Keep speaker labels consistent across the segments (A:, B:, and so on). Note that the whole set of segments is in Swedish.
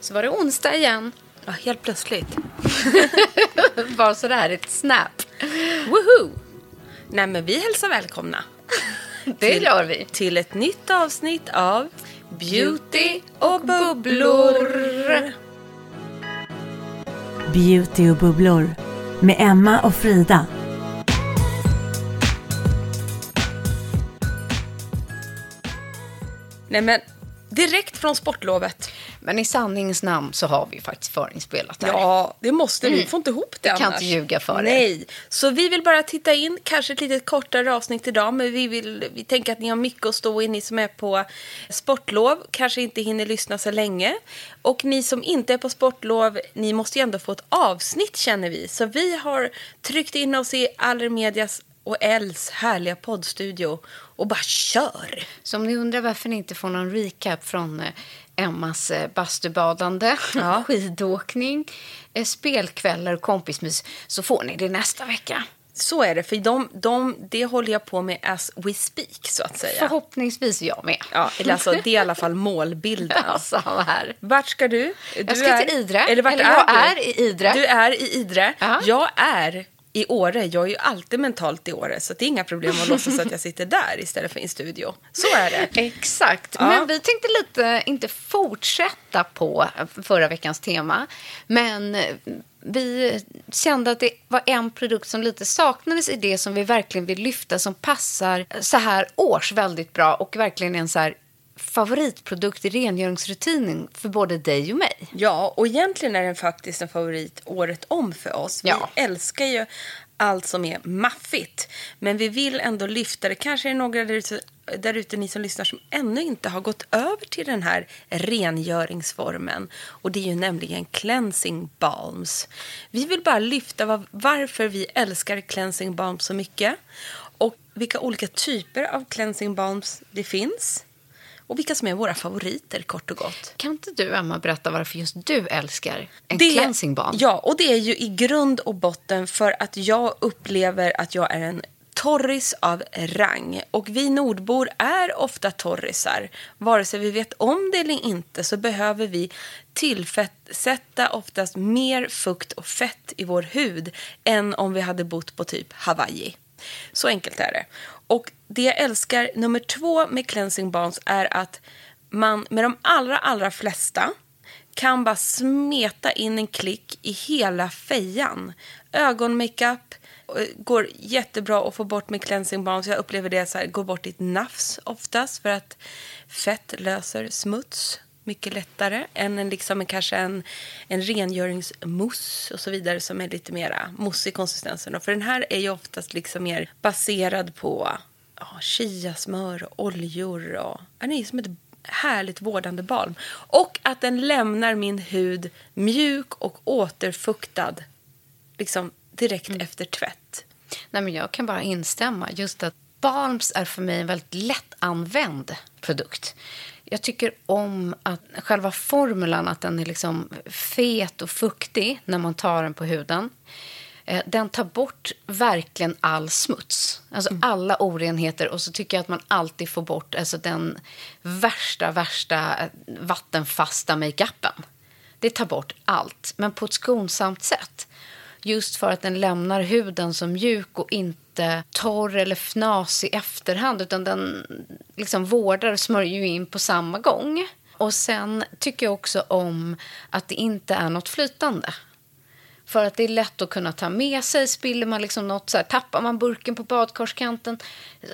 A: Så var det onsdag igen.
B: Ja, helt plötsligt.
A: Bara sådär, ett snap.
B: Woohoo! Nej, men vi hälsar välkomna.
A: Det gör vi.
B: Till ett nytt avsnitt av Beauty och bubblor.
C: Beauty och bubblor med Emma och Frida.
B: Nej, men direkt från sportlovet.
A: Men i sanningens namn så har vi faktiskt förinspelat det här.
B: Ja, det måste vi. Vi får inte ihop det
A: Jag kan
B: annars.
A: inte ljuga för er.
B: Nej, så vi vill bara titta in. Kanske ett lite kortare avsnitt idag, men vi, vill, vi tänker att ni har mycket att stå i, ni som är på sportlov. Kanske inte hinner lyssna så länge. Och ni som inte är på sportlov, ni måste ju ändå få ett avsnitt känner vi. Så vi har tryckt in oss i Allermedias och Els härliga poddstudio och bara kör.
A: Så om ni undrar varför ni inte får någon recap från eh, Emmas eh, bastubadande,
B: Ja.
A: skidåkning, eh, spelkvällar och kompismys så får ni det nästa vecka.
B: Så är det, för de, de, det håller jag på med as we speak, så att säga.
A: Förhoppningsvis jag med.
B: Ja, eller alltså, det är i alla fall målbilden.
A: Ja, samma här.
B: Vart ska du? du
A: Jag ska till Idre.
B: Eller vart
A: Eller
B: är
A: jag
B: du?
A: är i Idre.
B: Du är i Idre.
A: Ja.
B: Jag är i Åre. Jag är ju alltid mentalt i Åre, så det är inga problem att låtsas att jag sitter där istället för i en studio. Så är det.
A: Exakt.
B: Ja.
A: Men vi tänkte lite, inte fortsätta på förra veckans tema, men vi kände att det var en produkt som lite saknades i det som vi verkligen vill lyfta som passar så här års väldigt bra och verkligen en så här favoritprodukt i rengöringsrutinen för både dig och mig.
B: Ja, och egentligen är den faktiskt en favorit året om för oss. Vi
A: Ja.
B: älskar ju allt som är maffigt. Men vi vill ändå lyfta det. Kanske är det några där ute, ni som lyssnar som ännu inte har gått över till den här rengöringsformen. Och det är ju nämligen cleansing balms. Vi vill bara lyfta var, varför vi älskar cleansing balms så mycket. Och vilka olika typer av cleansing balms det finns. Och vilka som är våra favoriter kort och gott.
A: Kan inte du, Emma, berätta varför just du älskar en cleansing balm?
B: Ja, och det är ju i grund och botten för att jag upplever att jag är en torris av rang. Och vi nordbor är ofta torrisar. Vare sig vi vet om det eller inte så behöver vi tillsätta oftast mer fukt och fett i vår hud än om vi hade bott på typ Hawaii. Så enkelt är det. Och det jag älskar nummer två med cleansing balms är att man med de allra, allra flesta kan bara smeta in en klick i hela fejan. Ögonmakeup eh, går jättebra att få bort med cleansing balms. Jag upplever det så här, går bort i ett nafs oftast för att fett löser smuts mycket lättare än en, liksom, en, kanske en, en rengöringsmousse och så vidare som är lite mer mousse i konsistensen. För den här är ju oftast liksom mer baserad på ja, chiasmör och oljor. Och, den är som ett härligt vårdande balm. Och att den lämnar min hud mjuk och återfuktad liksom direkt efter tvätt.
A: Nej, men jag kan bara instämma. Just att Balms är för mig en väldigt lättanvänd produkt. Jag tycker om att själva formulan, att den är liksom fet och fuktig när man tar den på huden. Eh, Den tar bort verkligen all smuts, alltså alla orenheter. Och så tycker jag att man alltid får bort alltså den värsta, värsta eh, vattenfasta makeupen. Det tar bort allt, men på ett skonsamt sätt. Just för att den lämnar huden som mjuk och inte torr eller fnas i efterhand. Utan den liksom vårdar och smörjer in på samma gång. Och sen tycker jag också om att det inte är något flytande. För att det är lätt att kunna ta med sig. Spiller man liksom något, så här, tappar man burken på badkarskanten.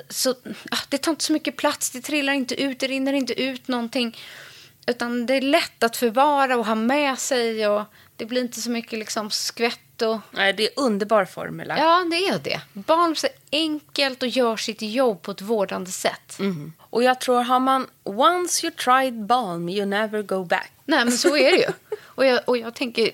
A: Så, ah, det tar inte så mycket plats, det trillar inte ut, det rinner inte ut någonting. Utan det är lätt att förvara och ha med sig. Och det blir inte så mycket liksom skvätt och...
B: Nej, det är underbar formula.
A: Ja, det är det. Balms är enkelt och gör sitt jobb på ett vårdande sätt.
B: Och jag tror, har man once you tried balm, you never go back.
A: Nej, men så är det ju. Och jag, och jag tänker,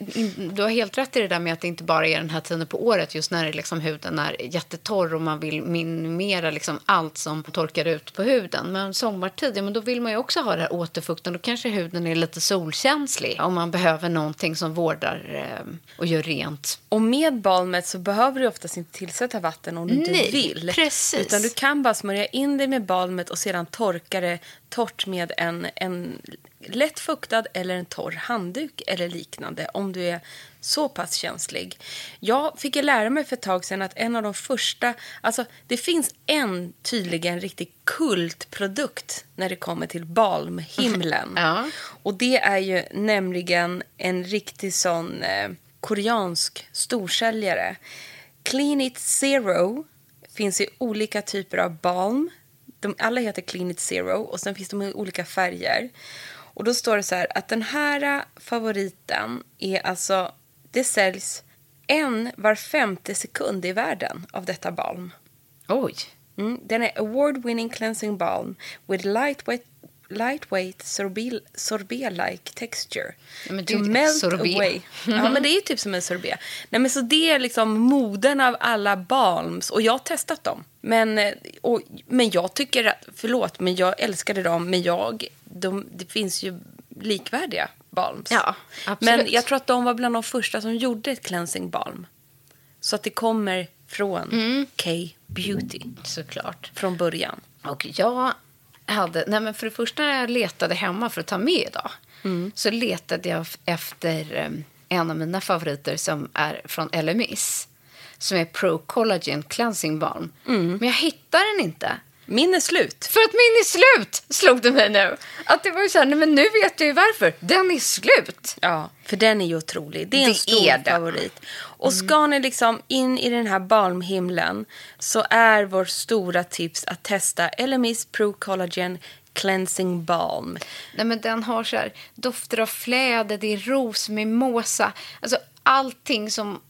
A: du har helt rätt i det där med att det inte bara är den här tiden på året just när liksom huden är jättetorr och man vill minimera liksom allt som torkar ut på huden. Men sommartid, ja, men då vill man ju också ha det här återfukten. Då kanske huden är lite solkänslig om man behöver någonting som vårdar eh, och gör rent.
B: Och med balmet så behöver du oftast inte tillsätta vatten om du inte
A: Nej,
B: vill.
A: precis.
B: Utan du kan bara smörja in det med balmet och sedan torka det torrt med en, en lätt fuktad eller en torr handduk eller liknande om du är så pass känslig. Jag fick ju lära mig för ett tag sedan att en av de första... Alltså, det finns en tydligen riktig kultprodukt när det kommer till balmhimlen.
A: Ja.
B: Och det är ju nämligen en riktig sån eh, koreansk storsäljare. Clean It Zero finns i olika typer av balm. De, alla heter Clean It Zero och sen finns de i olika färger. Och då står det så här att den här favoriten är alltså, det säljs en var femte sekund i världen av detta balm.
A: Oj.
B: Mm, den är award-winning cleansing balm with lightweight, lightweight sorbet, sorbet-like texture.
A: Ja, men
B: to
A: ju
B: melt
A: sorbet.
B: away. Ja, men det är typ som en sorbet. Nej, men så det är liksom moden av alla balms och jag har testat dem. Men, eh, och, men jag tycker att, förlåt, men jag älskade dem, men jag, de, det finns ju likvärdiga balms.
A: Ja, absolut.
B: Men jag tror att de var bland de första som gjorde ett cleansing balm. Så att det kommer från
A: Mm.
B: K-beauty
A: Såklart.
B: från början.
A: Och jag hade, nej men för det första när jag letade hemma för att ta med idag så letade jag efter eh, en av mina favoriter som är från LMS som är Pro Collagen Cleansing Balm. Men jag hittar den inte.
B: Min är slut.
A: För att min är slut, slog det mig nu. Att det var ju så här, nej men nu vet jag ju varför. Den är slut.
B: Ja, för den är ju otrolig. Det är en
A: Det
B: stor
A: är
B: favorit. Och ska ni liksom in i den här balmhimlen så är vårt stora tips att testa LMS Pro Collagen Cleansing Balm.
A: Nej, men den har så här, dofter av fläder, det är ros, mimosa. Alltså allting som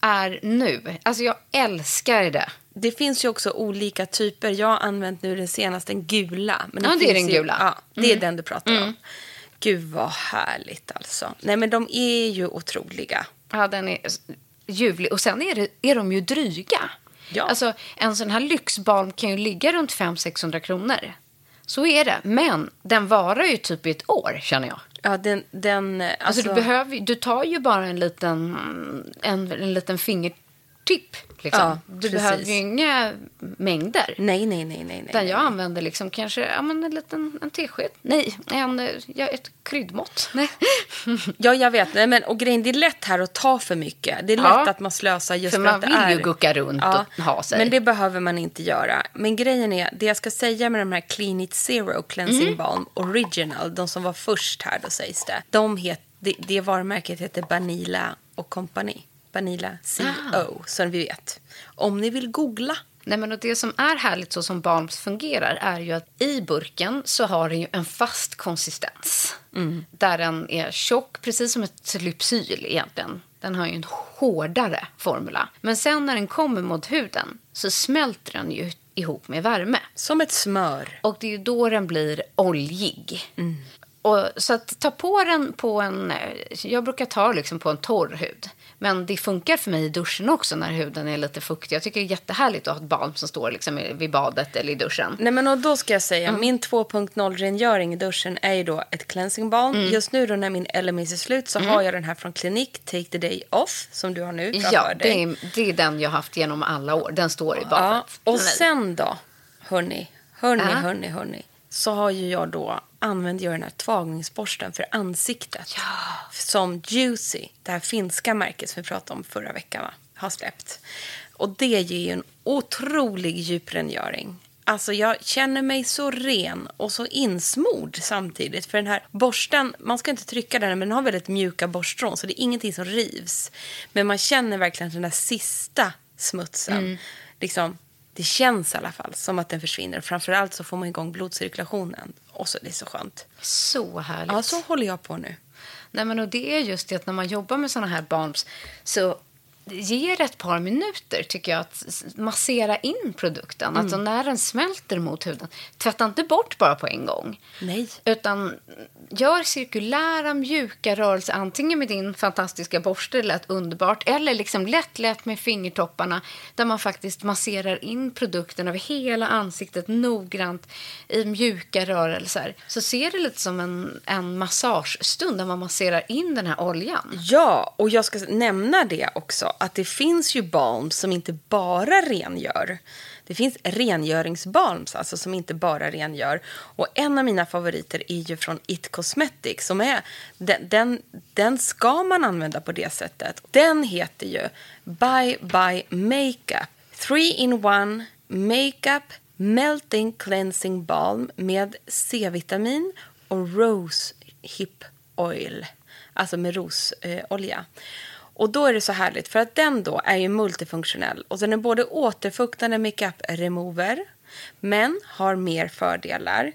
A: är nu. Alltså jag älskar det.
B: Det finns ju också olika typer. Jag har använt nu den senaste, den gula. Men
A: Ja, det är den
B: ju-
A: gula. Mm.
B: Ja, det är den du pratar om. Gud vad härligt alltså. Nej men de är ju otroliga.
A: Ja, den är ljuvlig. Och sen är, det, är de ju dryga.
B: Ja.
A: Alltså, en sån här lyxbalm kan ju ligga runt 500-600 kronor. Så är det. Men den varar ju typ i ett år, känner jag.
B: Ja, den... den alltså,
A: Alltså, du, behöver, du tar ju bara en liten, en, en liten fingertipp. Liksom.
B: Ja,
A: du behöver ju inga mängder.
B: Nej, nej, nej, nej. nej.
A: Jag använder liksom kanske ja, men en liten en tesked. Nej, en, ja, ett kryddmått. Nej.
B: Ja, jag vet. Nej, men, och grejen, det är lätt här att ta för mycket. Det är lätt
A: Ja.
B: att man slösar just
A: För
B: för,
A: man
B: att det
A: vill
B: är...
A: ju gucka runt och ha sig.
B: Men det behöver man inte göra. Men grejen är, det jag ska säga med de här Clean It Zero Cleansing
A: Mm.
B: Balm Original, de som var först här då sägs det. De het, det, det varumärket heter Banila och Company. Banila CO,
A: Ah.
B: som vi vet. Om ni vill googla.
A: Nej, men och det som är härligt så som Balms fungerar är ju att i burken så har den ju en fast konsistens. Där den är tjock, precis som ett lypsyl egentligen. Den har ju en hårdare formula. Men sen när den kommer mot huden så smälter den ju ihop med värme.
B: Som ett smör.
A: Och det är ju då den blir oljig. Och, så att ta på den på en... Jag brukar ta liksom på en torr hud. Men det funkar för mig i duschen också när huden är lite fuktig. Jag tycker det är jättehärligt att ha ett balm som står liksom vid badet eller i duschen.
B: Nej men och då ska jag säga,
A: Mm.
B: min 2.0-rengöring i duschen är ju då ett cleansing balm.
A: Mm.
B: Just nu då när min LMS är slut så har jag den här från Clinique, Take the Day Off, som du har nu
A: Ja, det är, det är den jag har haft genom alla år. Den står i
B: Ja,
A: badet.
B: och
A: för mig.
B: sen då, hörni, hörni,
A: Ja.
B: hörni, hörni, så har ju jag då använder jag den här tvagningsborsten för ansiktet. Som Juicy, det här finska märket som vi pratade om förra veckan, va? har släppt. Och det ger ju en otrolig djuprengöring. Alltså jag känner mig så ren och så insmord samtidigt. För den här borsten, man ska inte trycka den, men den har väldigt mjuka borstrån så det är ingenting som rivs. Men man känner verkligen den där sista smutsen. Liksom, det känns i alla fall som att den försvinner. Framförallt så får man igång blodcirkulationen. Och så det är så skönt.
A: Så härligt.
B: Ja, så håller jag på nu.
A: Nej, men och det är just det att när man jobbar med såna här balms så ger ett par minuter tycker jag att massera in produkten. Alltså när den smälter mot huden. Tvätta inte bort bara på en gång.
B: Nej.
A: Utan gör cirkulära mjuka rörelser antingen med din fantastiska borste, det lät underbart, eller liksom lätt lätt med fingertopparna där man faktiskt masserar in produkten över hela ansiktet noggrant i mjuka rörelser. Så ser det lite som en, en massagestund där man masserar in den här oljan.
B: Ja, och jag ska nämna det också. Att det finns ju balms som inte bara rengör. Det finns rengöringsbalms alltså som inte bara rengör. Och en av mina favoriter är ju från It Cosmetics. Som är, den, den, den ska man använda på det sättet. Den heter ju Bye Bye Makeup. 3 in 1 Makeup Melting Cleansing Balm med C-vitamin och Rose Hip Oil. Alltså med rosolja. Och då är det så härligt för att den då är ju multifunktionell och den är både återfuktande makeup remover men har mer fördelar.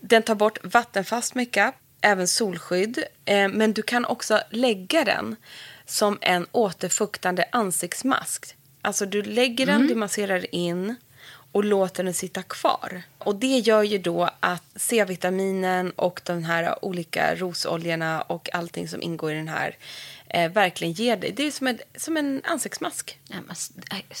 B: Den tar bort vattenfast makeup, även solskydd, eh, men du kan också lägga den som en återfuktande ansiktsmask. Alltså du lägger den, du masserar in och låter den sitta kvar. Och det gör ju då att C-vitaminen och de här olika rosoljorna och allting som ingår i den här eh, verkligen ger dig. Det är som en, som en ansiktsmask.
A: Nej, men,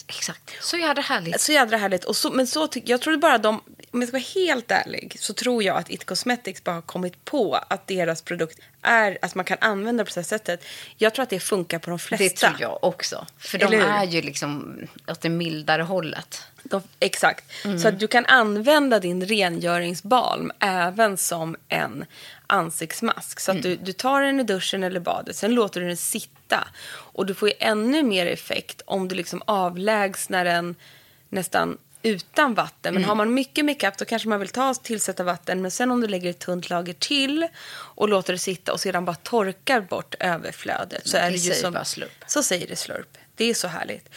A: exakt. Så jävla härligt.
B: Så jädra härligt. Och så, men så tyck, jag trodde bara de, om jag ska vara helt ärlig, så tror jag att It Cosmetics bara har kommit på att deras produkt är, att man kan använda på det här sättet. Jag tror att det funkar på de flesta.
A: Det tror jag också. För de är ju liksom åt det mildare hållet.
B: De, exakt. Så att du kan använda din rengöringsbalm även som en ansiktsmask. Så att du, du tar den i duschen eller badet, sen låter du den sitta. Och du får ju ännu mer effekt om du liksom avlägsnar den nästan utan vatten. Men har man mycket makeup då kanske man vill ta tillsätta vatten. Men sen om du lägger ett tunt lager till och låter det sitta och sedan bara torkar bort överflödet. Så
A: Det
B: är det ju som,
A: bara slurp.
B: så säger det slurp. Det är så härligt.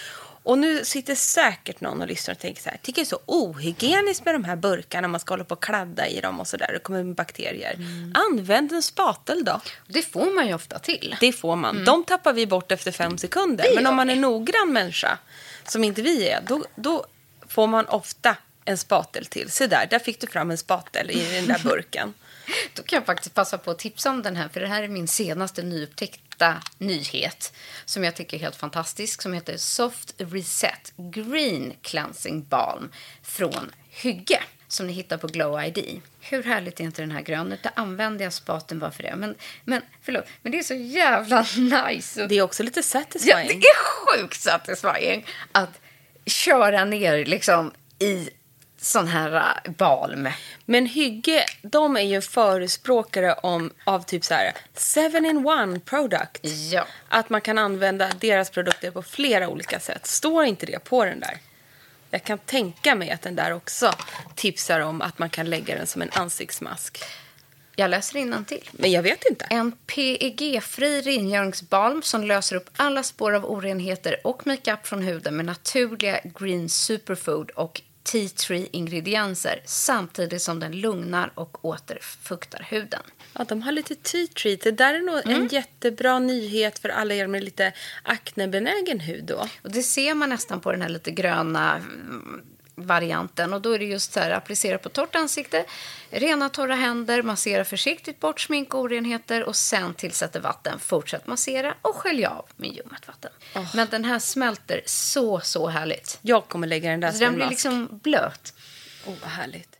B: Och nu sitter säkert någon och lyssnar och tänker så här, tycker det är så ohygieniskt med de här burkarna, man ska hålla på och kladda i dem och så där, det kommer med bakterier. Använd en spatel då.
A: Det får man ju ofta till.
B: Det får man. De tappar vi bort efter fem sekunder. Men om man är noggrann människa, som inte vi är, då, då får man ofta en spatel till. Se där, där fick du fram en spatel i den där burken.
A: Då kan jag faktiskt passa på att tipsa om den här, för det här är min senaste nyupptäckta nyhet som jag tycker är helt fantastisk, som heter Soft Reset Green Cleansing Balm från Hygge som ni hittar på Glow ID. Hur härligt är inte den här grön? Nu använder jag spaten bara för det. Men, men, förlåt, men det är så jävla nice.
B: Det är också lite
A: Ja,
B: satisfying.
A: det är sjukt satisfying att köra ner liksom i sån här äh, balm.
B: Men Hygge, de är ju förespråkare om, av typ så här seven in one product.
A: Ja.
B: Att man kan använda deras produkter på flera olika sätt. Står inte det på den där? Jag kan tänka mig att den där också tipsar om att man kan lägga den som en ansiktsmask.
A: Jag läser till.
B: Men jag vet inte.
A: En PEG-fri rengöringsbalm som löser upp alla spår av orenheter och makeup från huden med naturliga green superfood och tea tree ingredienser samtidigt som den lugnar och återfuktar huden.
B: Ja, de har lite tea treat. Det där är nog en jättebra nyhet för alla er med lite aknebenägen hud då.
A: Och det ser man nästan på den här lite gröna mm, varianten. Och då är det just så här, applicera på torrt ansikte, rena torra händer, massera försiktigt bort smink och orenheter och sen tillsätter vatten. Fortsätt massera och skölj av med ljummet vatten. Men den här smälter så, så härligt.
B: Jag kommer lägga den där
A: Så den
B: en
A: blir liksom blöt.
B: Åh, vad härligt.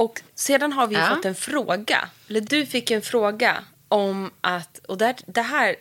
B: Och sedan har vi
A: Ja.
B: fått en fråga. Eller du fick en fråga om att... Och det, det, här,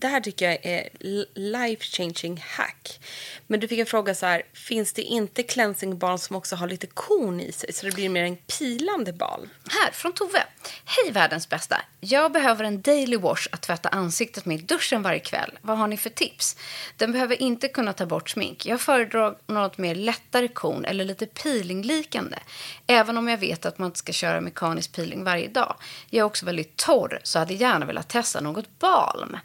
B: det här tycker jag är life changing hack. Men du fick en fråga så här. Finns det inte cleansing balm som också har lite korn i sig? Så det blir mer en pilande balm.
A: Här, från Tove. Hej världens bästa. Jag behöver en daily wash att tvätta ansiktet med i duschen varje kväll. Vad har ni för tips? Den behöver inte kunna ta bort smink. Jag föredrar något mer lättare korn eller lite peelinglikande. Även om jag vet att man inte ska köra mekanisk peeling varje dag. Jag är också väldigt torr så hade gärna velat testa något balm.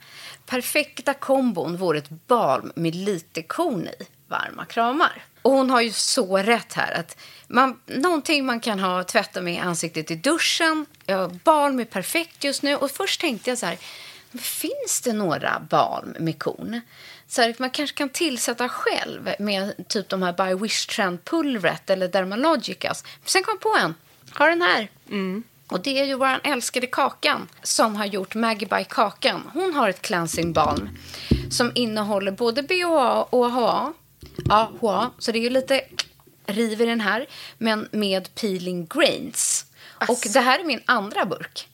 A: Perfekta kombon vore ett balm med lite korn i. Varma kramar. Och hon har ju så rätt här. att man, Någonting man kan ha tvätta med i ansiktet i duschen. Ja, balm är perfekt just nu. Och först tänkte jag så här. Finns det några balm med korn? Så här, man kanske kan tillsätta själv med typ de här By Wish Trend-pulvret eller Dermalogicas. Sen kom jag på en. Har den här. Mm. Och det är ju vår älskade Kakan som har gjort Maggie by Kakan. Hon har ett cleansing balm som innehåller både BHA och AHA. AHA, så det är ju lite riv i den här, men med peeling grains. Och det här är min andra burk.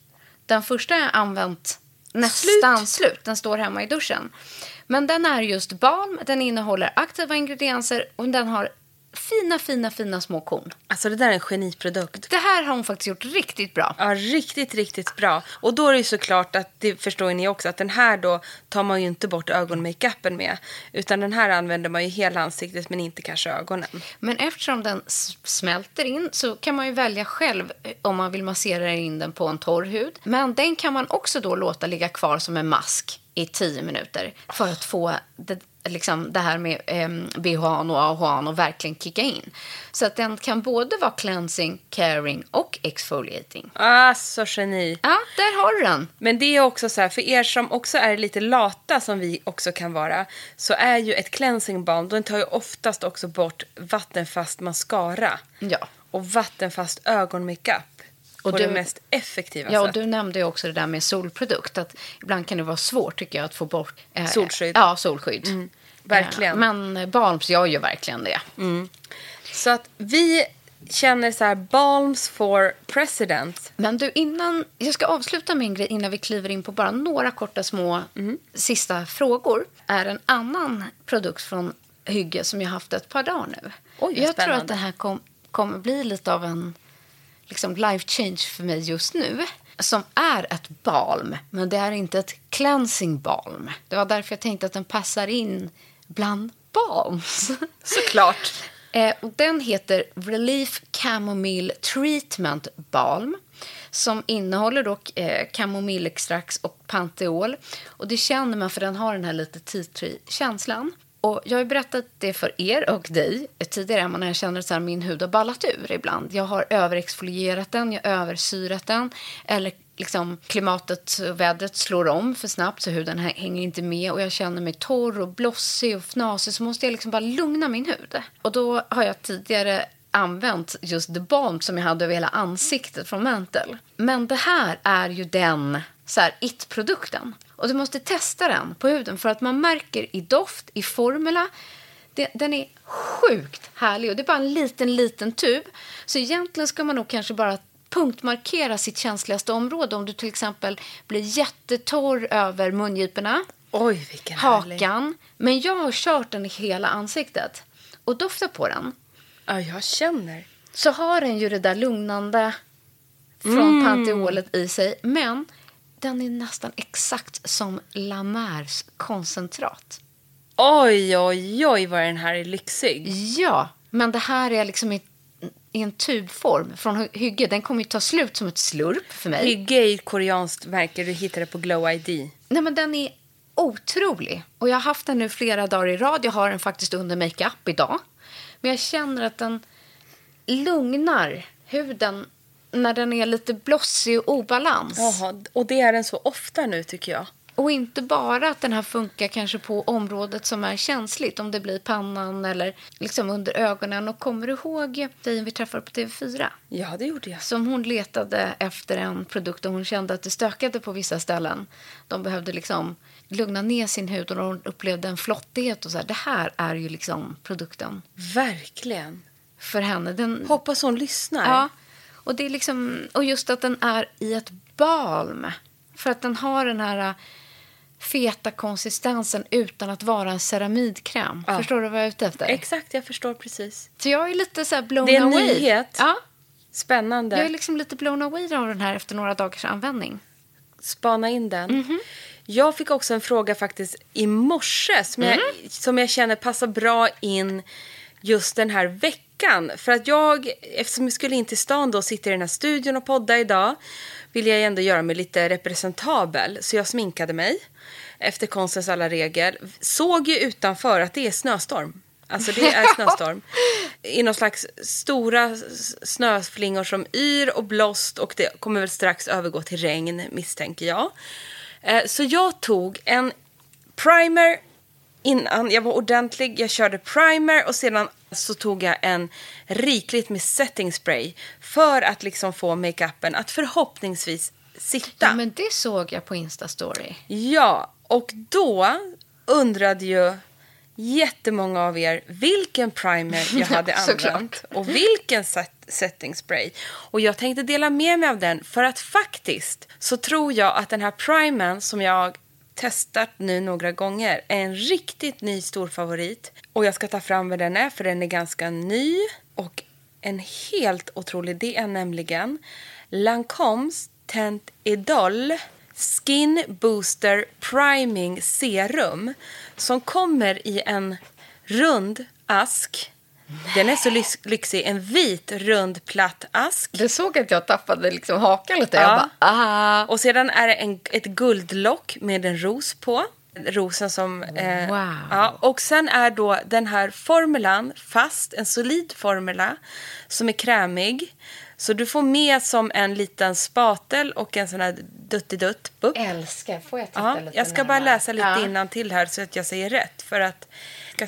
A: Den första har jag använt nästan slut. Den står hemma i duschen. Men den är just balm, den innehåller aktiva ingredienser och den har fina, fina, fina små korn.
B: Alltså det där är en geniprodukt.
A: Det här har hon faktiskt gjort riktigt bra.
B: Ja, riktigt, riktigt bra. Och då är det ju såklart att, det förstår ni också, att den här då tar man ju inte bort ögonmakeupen med. Utan den här använder man ju hela ansiktet men inte kanske ögonen.
A: Men eftersom den smälter in så kan man ju välja själv eh, om man vill massera in den på en torr hud. Men den kan man också då låta ligga kvar som en mask i 10 minuter för att få det, liksom det här med eh, BHA och AHA och verkligen kicka in. Så att den kan både vara cleansing, caring och exfoliating.
B: Alltså geni.
A: Ja, där har du den.
B: Men det är också så här, för er som också är lite lata som vi också kan vara, så är ju ett cleansing balm, den tar ju oftast också bort vattenfast mascara.
A: Ja.
B: Och vattenfast ögonmakeup.
A: Och
B: på
A: du-
B: det mest effektiva
A: Ja, och du nämnde ju också det där med solprodukt. Att ibland kan det vara svårt tycker jag att få bort... eh,
B: Solskydd.
A: Ja, solskydd.
B: verkligen.
A: Eh, men eh, balms gör ju verkligen det.
B: Så att vi känner så här, balms for president.
A: Men du, innan... Jag ska avsluta min grej innan vi kliver in på bara några korta små
B: Mm.
A: sista frågor. Är en annan produkt från Hygge som jag haft ett par dagar nu.
B: Oj,
A: jag tror
B: spännande.
A: att det här kom, kommer bli lite av en liksom life change för mig just nu. Som är ett balm, men det är inte ett cleansing balm. Det var därför jag tänkte att den passar in bland balms.
B: Såklart.
A: Eh, och den heter Relief Chamomile Treatment Balm. som innehåller dock eh, kamomillextrakt och panteol. Och det känner man för den har den här lite tea tree-känslan. Och jag har berättat det för er och dig tidigare när jag känner att min hud har ballat ur ibland. Jag har överexfolierat den, jag har översyrat den eller liksom klimatet och vädret slår om för snabbt så huden hänger inte med och jag känner mig torr och blossig och fnasig så måste jag liksom bara lugna min hud. Och då har jag tidigare använt just The Balm som jag hade över hela ansiktet från Mantel. Men det här är ju den så här, it-produkten. Och du måste testa den på huden för att man märker i doft, i formula. Det, den är sjukt härlig och det är bara en liten, liten tub. Så egentligen ska man nog kanske bara punktmarkera sitt känsligaste område om du till exempel blir jättetorr över mungiporna,
B: Oj, vilken
A: hakan.
B: härlig.
A: Men jag har kört den i hela ansiktet och doftar på den
B: Ja, jag känner.
A: så har den ju det där lugnande från panteolet i sig. Men den är nästan exakt som La Mers koncentrat.
B: Oj, oj, oj vad den här är lyxig.
A: Ja, men det här är liksom i, i en tubform från Hy- Hygge. Den kommer ju ta slut som ett slurp för mig.
B: Hygge är ett koreanskt märke. Du hittar det på Glow ID.
A: Nej, men den är otrolig. Och jag har haft den nu flera dagar i rad. Jag har den faktiskt under makeup idag. Men jag känner att den lugnar huden när den är lite blossig och obalans.
B: Jaha, och det är den så ofta nu tycker jag.
A: Och inte bara att den här funkar kanske på området som är känsligt, om det blir pannan eller liksom under ögonen. Och kommer du ihåg tjejen vi träffade på TV4?
B: Ja, det gjorde jag.
A: Som hon letade efter en produkt och hon kände att det stökade på vissa ställen. De behövde liksom lugna ner sin hud och hon upplevde en flottighet och så här. Det här är ju liksom produkten
B: Verkligen.
A: för henne. Den,
B: Hoppas hon lyssnar.
A: Ja, och, det är liksom, och just att den är i ett balm. För att den har den här äh, feta konsistensen utan att vara en ceramidkräm.
B: Ja.
A: Förstår du vad jag är ute efter?
B: Exakt, jag förstår precis.
A: Så jag är lite så här blown
B: Det är en
A: away.
B: nyhet.
A: Ja,
B: Spännande.
A: jag är liksom lite blown away av den här efter några dagars användning.
B: Spana in den.
A: Mhm.
B: Jag fick också en fråga faktiskt i morse som,
A: Mm.
B: jag, som jag känner passar bra in just den här veckan. För att jag, eftersom jag skulle in till stan då och sitta i den här studion och podda idag vill jag ändå göra mig lite representabel. Så jag sminkade mig efter konstens alla regler. Såg ju utanför att det är snöstorm. Alltså det är snöstorm. I någon slags stora snöflingor som yr och blåst och det kommer väl strax övergå till regn misstänker jag. Eh, Så jag tog en primer innan jag var ordentlig. Jag körde primer och sedan så tog jag en rikligt med setting spray för att liksom få makeupen att förhoppningsvis sitta.
A: Ja, men det såg jag på Insta-story.
B: Ja, och då undrade ju jättemånga av er vilken primer jag hade använt och vilken set setting spray. Och jag tänkte dela med mig av den för att faktiskt så tror jag att den här primern som jag testat nu några gånger en riktigt ny stor favorit. Och jag ska ta fram vad den är för den är ganska ny och en helt otrolig. Det är nämligen Lancomes Tent Idol Skin Booster Priming Serum som kommer i en rund ask. Den är så lyx- lyxig. En vit, rund, platt ask.
A: Det såg att jag tappade liksom hakan lite.
B: Ja.
A: Jag bara, ah.
B: Och sedan är det en, ett guldlock med en ros på. Rosen som... Eh,
A: Wow.
B: ja, och sen är då den här formulan fast, en solid formula som är krämig. Så du får med som en liten spatel och en sån här duttidutt.
A: Älskar. Får jag titta
B: Ja,
A: lite
B: jag ska bara
A: närmare?
B: läsa lite
A: Ja.
B: innan till här så att jag säger rätt. För att,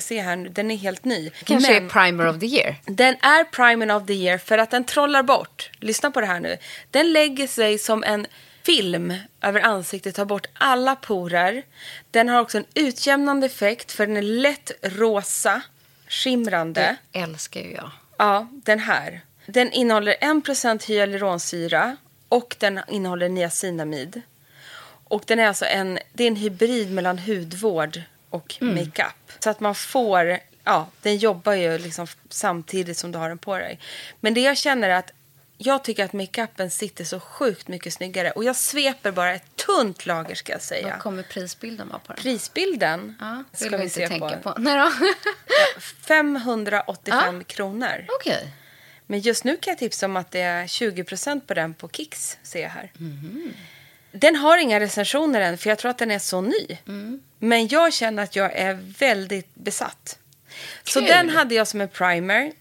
B: ska se här nu, den är helt ny.
A: Kanske
B: Men-
A: är primer of the year.
B: den är primen of the year för att den trollar bort. Lyssna på det här nu. Den lägger sig som en film över ansiktet, tar bort alla porer. Den har också en utjämnande effekt för den är lätt rosa, skimrande.
A: Det älskar ju jag.
B: Ja, den här. Den innehåller 1% hyaluronsyra och den innehåller niacinamid. Och den är alltså en, det är en hybrid mellan hudvård och makeup. Så att man får, ja, den jobbar ju liksom samtidigt som du har den på dig. Men det jag känner är att jag tycker att makeupen sitter så sjukt mycket snyggare. Och jag sveper bara ett tunt lager ska jag säga.
A: Vad kommer prisbilden vara på den?
B: Prisbilden
A: Ja,
B: ska
A: vill
B: vi
A: vi inte
B: se
A: tänka
B: på.
A: på. Nej då.
B: 585 kronor.
A: Okej.
B: Men just nu kan jag tipsa om att det är 20% på den på Kicks, ser jag här. Den har inga recensioner än, för jag tror att den är så ny. Men jag känner att jag är väldigt besatt. Så
A: Kul.
B: den hade jag som en primer.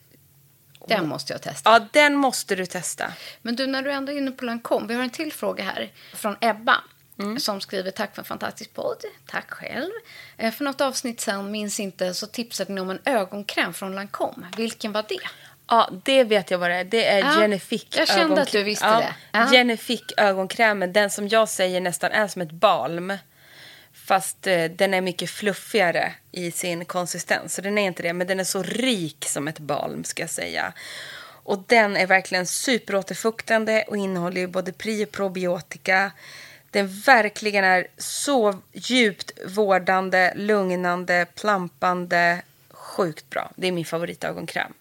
A: Den måste jag testa.
B: Ja, den måste du testa.
A: Men du, när du ändå är inne på Lancome, vi har en till fråga här från Ebba.
B: Mm.
A: Som skriver tack för en fantastisk podd. Tack själv. Eh, För något avsnitt sen, minns inte, så tipsade ni om en ögonkräm från Lancome. Vilken var det?
B: Ja, det vet jag vad det är. Det är
A: Ja,
B: Genifique
A: jag kände att du visste
B: ja,
A: det. Ja.
B: Genifique ögonkrämen, den som jag säger nästan är som ett balm. Fast eh, den är mycket fluffigare i sin konsistens. Så den är inte det, men den är så rik som ett balm ska jag säga. Och den är verkligen superåterfuktande och innehåller ju både pri och probiotika. Den verkligen är så djupt vårdande, lugnande, plampande. Sjukt bra. Det är min favoritögonkräm.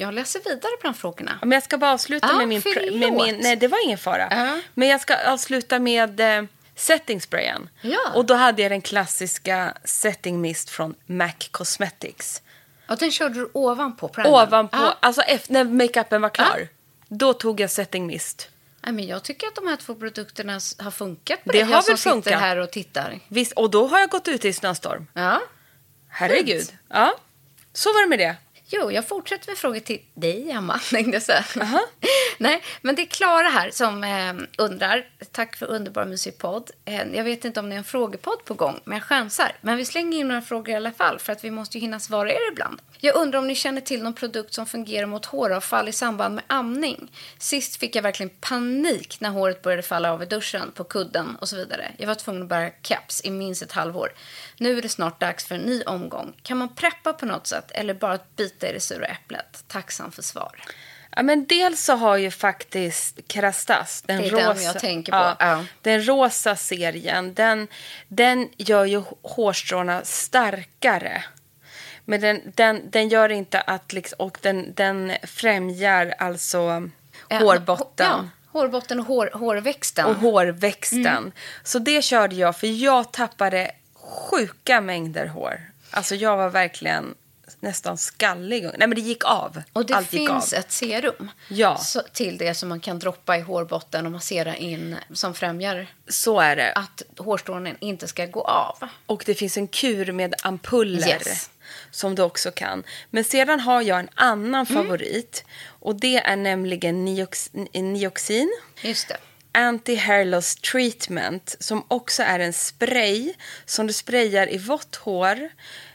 A: Jag läser vidare på de frågorna.
B: Men jag ska bara avsluta
A: Ja,
B: med, min,
A: förlåt.
B: med min... Nej, det var ingen fara.
A: Ja.
B: Men jag ska avsluta med eh, setting sprayen.
A: Ja.
B: Och då hade jag den klassiska setting mist från MAC Cosmetics.
A: Och den körde du ovanpå primern?
B: Ovanpå,
A: Ja.
B: alltså efter, när makeupen var klar. Då tog jag setting mist.
A: Nej, men jag tycker att de här två produkterna har funkat på
B: Det
A: det.
B: har
A: jag som
B: väl funkat.
A: sitter här och tittar.
B: Visst, och då har jag gått ut i snöstorm.
A: Ja.
B: Herregud.
A: Fint.
B: Ja, så var det med det.
A: Jo, jag fortsätter med frågor till dig, Emma.
B: Aha.
A: Nej, men det är Klara här som eh, undrar. Tack för underbar musikpodd. Eh, jag vet inte om det är en frågepodd på gång, men jag chansar. Men vi slänger in några frågor i alla fall, för att vi måste ju hinna svara er ibland. Jag undrar om ni känner till någon produkt som fungerar mot håravfall i samband med amning. Sist fick jag verkligen panik när håret började falla av i duschen, på kudden och så vidare. Jag var tvungen att bära caps i minst ett halvår. Nu är det snart dags för en ny omgång. Kan man preppa på något sätt eller bara bita i det sura äpplet? Tacksam för svar.
B: Ja, men dels så har ju faktiskt Kerastas, den
A: den
B: rosa,
A: tänker på, ja.
B: den rosa serien, den, den gör ju hårstråna starkare. Men den, den, den gör inte att, liksom, och den, den främjar alltså
A: Ja,
B: hårbotten.
A: Ja, hårbotten och hår, hårväxten.
B: och hårväxten.
A: Mm.
B: Så det körde jag, för jag tappade sjuka mängder hår. Alltså jag var verkligen nästan skallig. Nej men det gick av.
A: Och det
B: Allt
A: finns ett serum
B: Ja.
A: så, till det som man kan droppa i hårbotten och massera in som främjar
B: Så är det.
A: att hårstrånen inte ska gå av.
B: Och det finns en kur med ampuller.
A: Yes.
B: Som du också kan. Men sedan har jag en annan
A: Mm.
B: favorit. Och det är nämligen niox, Nioxin.
A: Just det.
B: Anti-hair loss treatment som också är en spray som du sprayar i vått hår.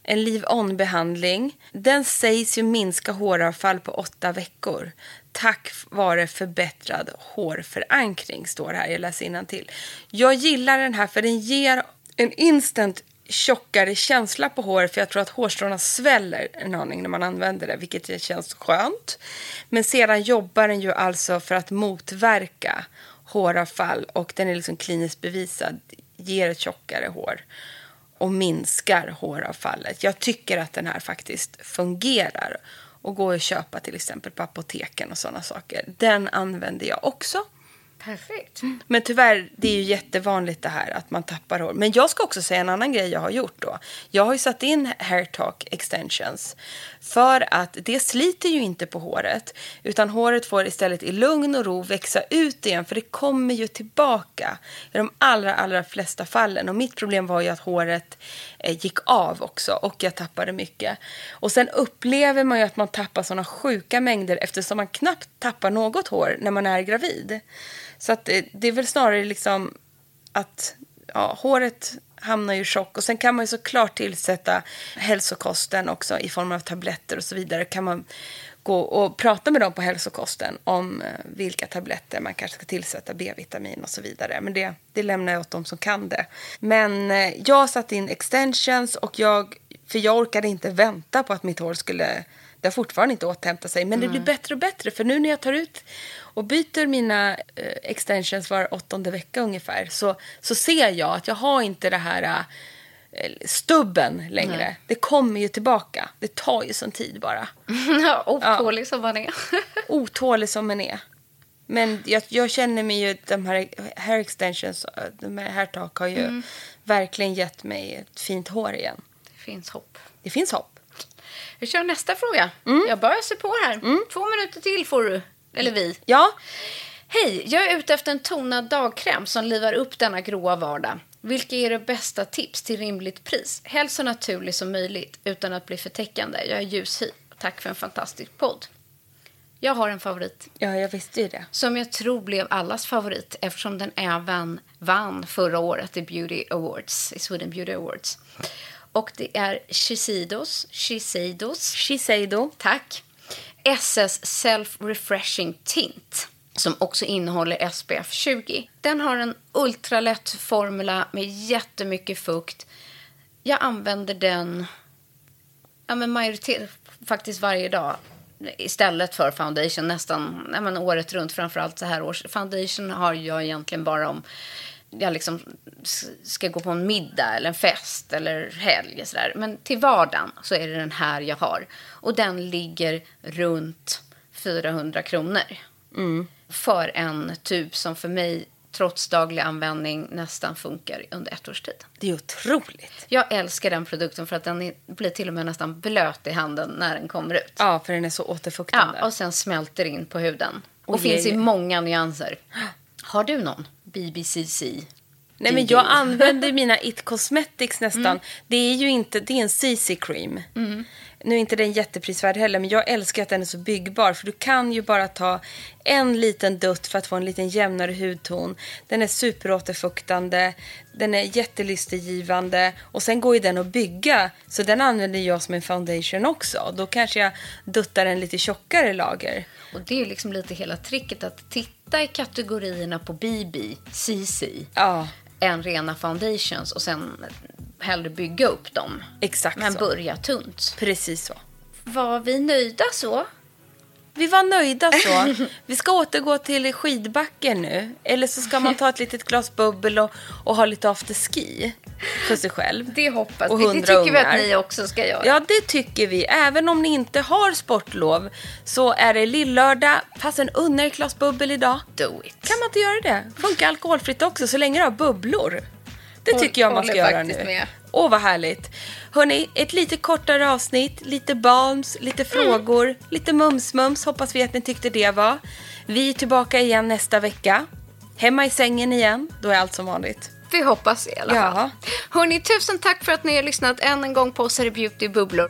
B: En leave-on-behandling. Den sägs ju minska håravfall på åtta veckor. Tack vare förbättrad hårförankring, står det här. Jag läser till. Jag gillar den här för den ger en instant tjockare känsla på håret för jag tror att hårstråna sväller en aning när man använder det, vilket känns skönt. Men sedan jobbar den ju alltså för att motverka håravfall och den är liksom kliniskt bevisad, ger ett tjockare hår och minskar håravfallet. Jag tycker att den här faktiskt fungerar och går att köpa till exempel på apoteken och sådana saker. Den använder jag också.
A: Perfekt. Mm.
B: Men tyvärr, det är ju jättevanligt det här att man tappar hår. Men jag ska också säga en annan grej jag har gjort då. Jag har ju satt in hair talk extensions. För att det sliter ju inte på håret. Utan håret får istället i lugn och ro växa ut igen. För det kommer ju tillbaka i de allra, allra flesta fallen. Och mitt problem var ju att håret eh, gick av också. Och jag tappade mycket. Och sen upplever man ju att man tappar sådana sjuka mängder. Eftersom man knappt tappar något hår när man är gravid. Så att eh, det, är väl snarare liksom att ja, håret hamnar ju i chock. Och sen kan man ju såklart tillsätta hälsokosten också i form av tabletter och så vidare. Kan man gå och prata med dem på hälsokosten om eh, vilka tabletter man kanske ska tillsätta, B-vitamin och så vidare. Men det, det lämnar jag åt dem som kan det. Men eh, jag satte in extensions och jag, för jag orkade inte vänta på att mitt hår skulle det har fortfarande inte återhämtat sig, men det blir bättre och bättre. För nu när jag tar ut och byter mina eh, extensions var åttonde vecka ungefär så, så ser jag att jag har inte det här eh, stubben längre.
A: Nej.
B: Det kommer ju tillbaka. Det tar ju sån tid bara.
A: ja, otålig som man är.
B: Otålig som man är. Men jag, jag känner mig ju, de här hair extensions, de här hair talk har ju verkligen gett mig ett fint hår igen.
A: Det finns hopp.
B: Det finns hopp.
A: Vi kör nästa fråga. Jag bara öser på här. Två minuter till får du. Eller vi.
B: Ja,
A: Hej, jag är ute efter en tonad dagkräm som livar upp denna gråa vardag. Vilka är era bästa tips till rimligt pris? Helst så naturlig som möjligt utan att bli för täckande. Jag är ljushy. Tack för en fantastisk podd. Jag har en favorit
B: ja jag visste ju det.
A: som jag tror blev allas favorit eftersom den även vann förra året i Beauty Awards, i Sweden Beauty Awards. Och det är Shiseidos, Shiseidos
B: Shiseido.
A: Tack. SS Self Refreshing Tint som också innehåller SPF 20. Den har en ultralätt formula med jättemycket fukt. Jag använder den ja, men majoritet, faktiskt varje dag istället för foundation nästan ja, men året runt. Framförallt så här års. Foundation har jag egentligen bara om jag liksom ska gå på en middag eller en fest eller helg. och Sådär. Men till vardagen så är det den här jag har. Och den ligger runt 400 kronor. För en tub som för mig, trots daglig användning, nästan funkar under ett års tid.
B: Det är otroligt.
A: Jag älskar den produkten för att den är, blir till och med nästan blöt i handen när den kommer ut.
B: Ja, för den är så återfuktande.
A: Ja, och sen smälter in på huden. Och,
B: Och
A: finns i många nyanser. Har du någon? BBCC?
B: Nej, men jag använder mina It Cosmetics nästan. Det är ju inte, det är en CC cream. Nu är inte den jätteprisvärd heller, men jag älskar att den är så byggbar. För du kan ju bara ta en liten dutt för att få en liten jämnare hudton. Den är superåterfuktande, den är jättelystegivande och sen går ju den att bygga. Så den använder jag som en foundation också. Då kanske jag duttar en lite tjockare lager.
A: Och det är liksom lite hela tricket att titta i kategorierna på BB, CC,
B: Ja,
A: än rena foundations och sen hellre bygga upp dem.
B: exakt
A: Men
B: så.
A: börja tunt.
B: Precis så.
A: Var vi nöjda så?
B: Vi var nöjda så. Vi ska återgå till skidbacken nu. Eller så ska man ta ett litet glas bubbel och, och ha lite afterski för sig själv.
A: Det hoppas vi. Det tycker vi att
B: ungar.
A: ni också ska göra.
B: Ja, det tycker vi. Även om ni inte har sportlov så är det lillördag. Fast en unna ett glas bubbel idag.
A: Do it.
B: Kan man inte göra det? Funkar alkoholfritt också så länge du har bubblor. Det tycker jag man ska göra nu.
A: med.
B: Åh, vad härligt. Hörni, ett lite kortare avsnitt, lite balms, lite frågor, lite mums-mums. Hoppas vi att ni tyckte det var. Vi är tillbaka igen nästa vecka. Hemma i sängen igen, då är allt som vanligt.
A: Vi hoppas i alla
B: Ja.
A: fall. Hörni, tusen tack för att ni har lyssnat än en gång på oss här i Beauty Bubblor.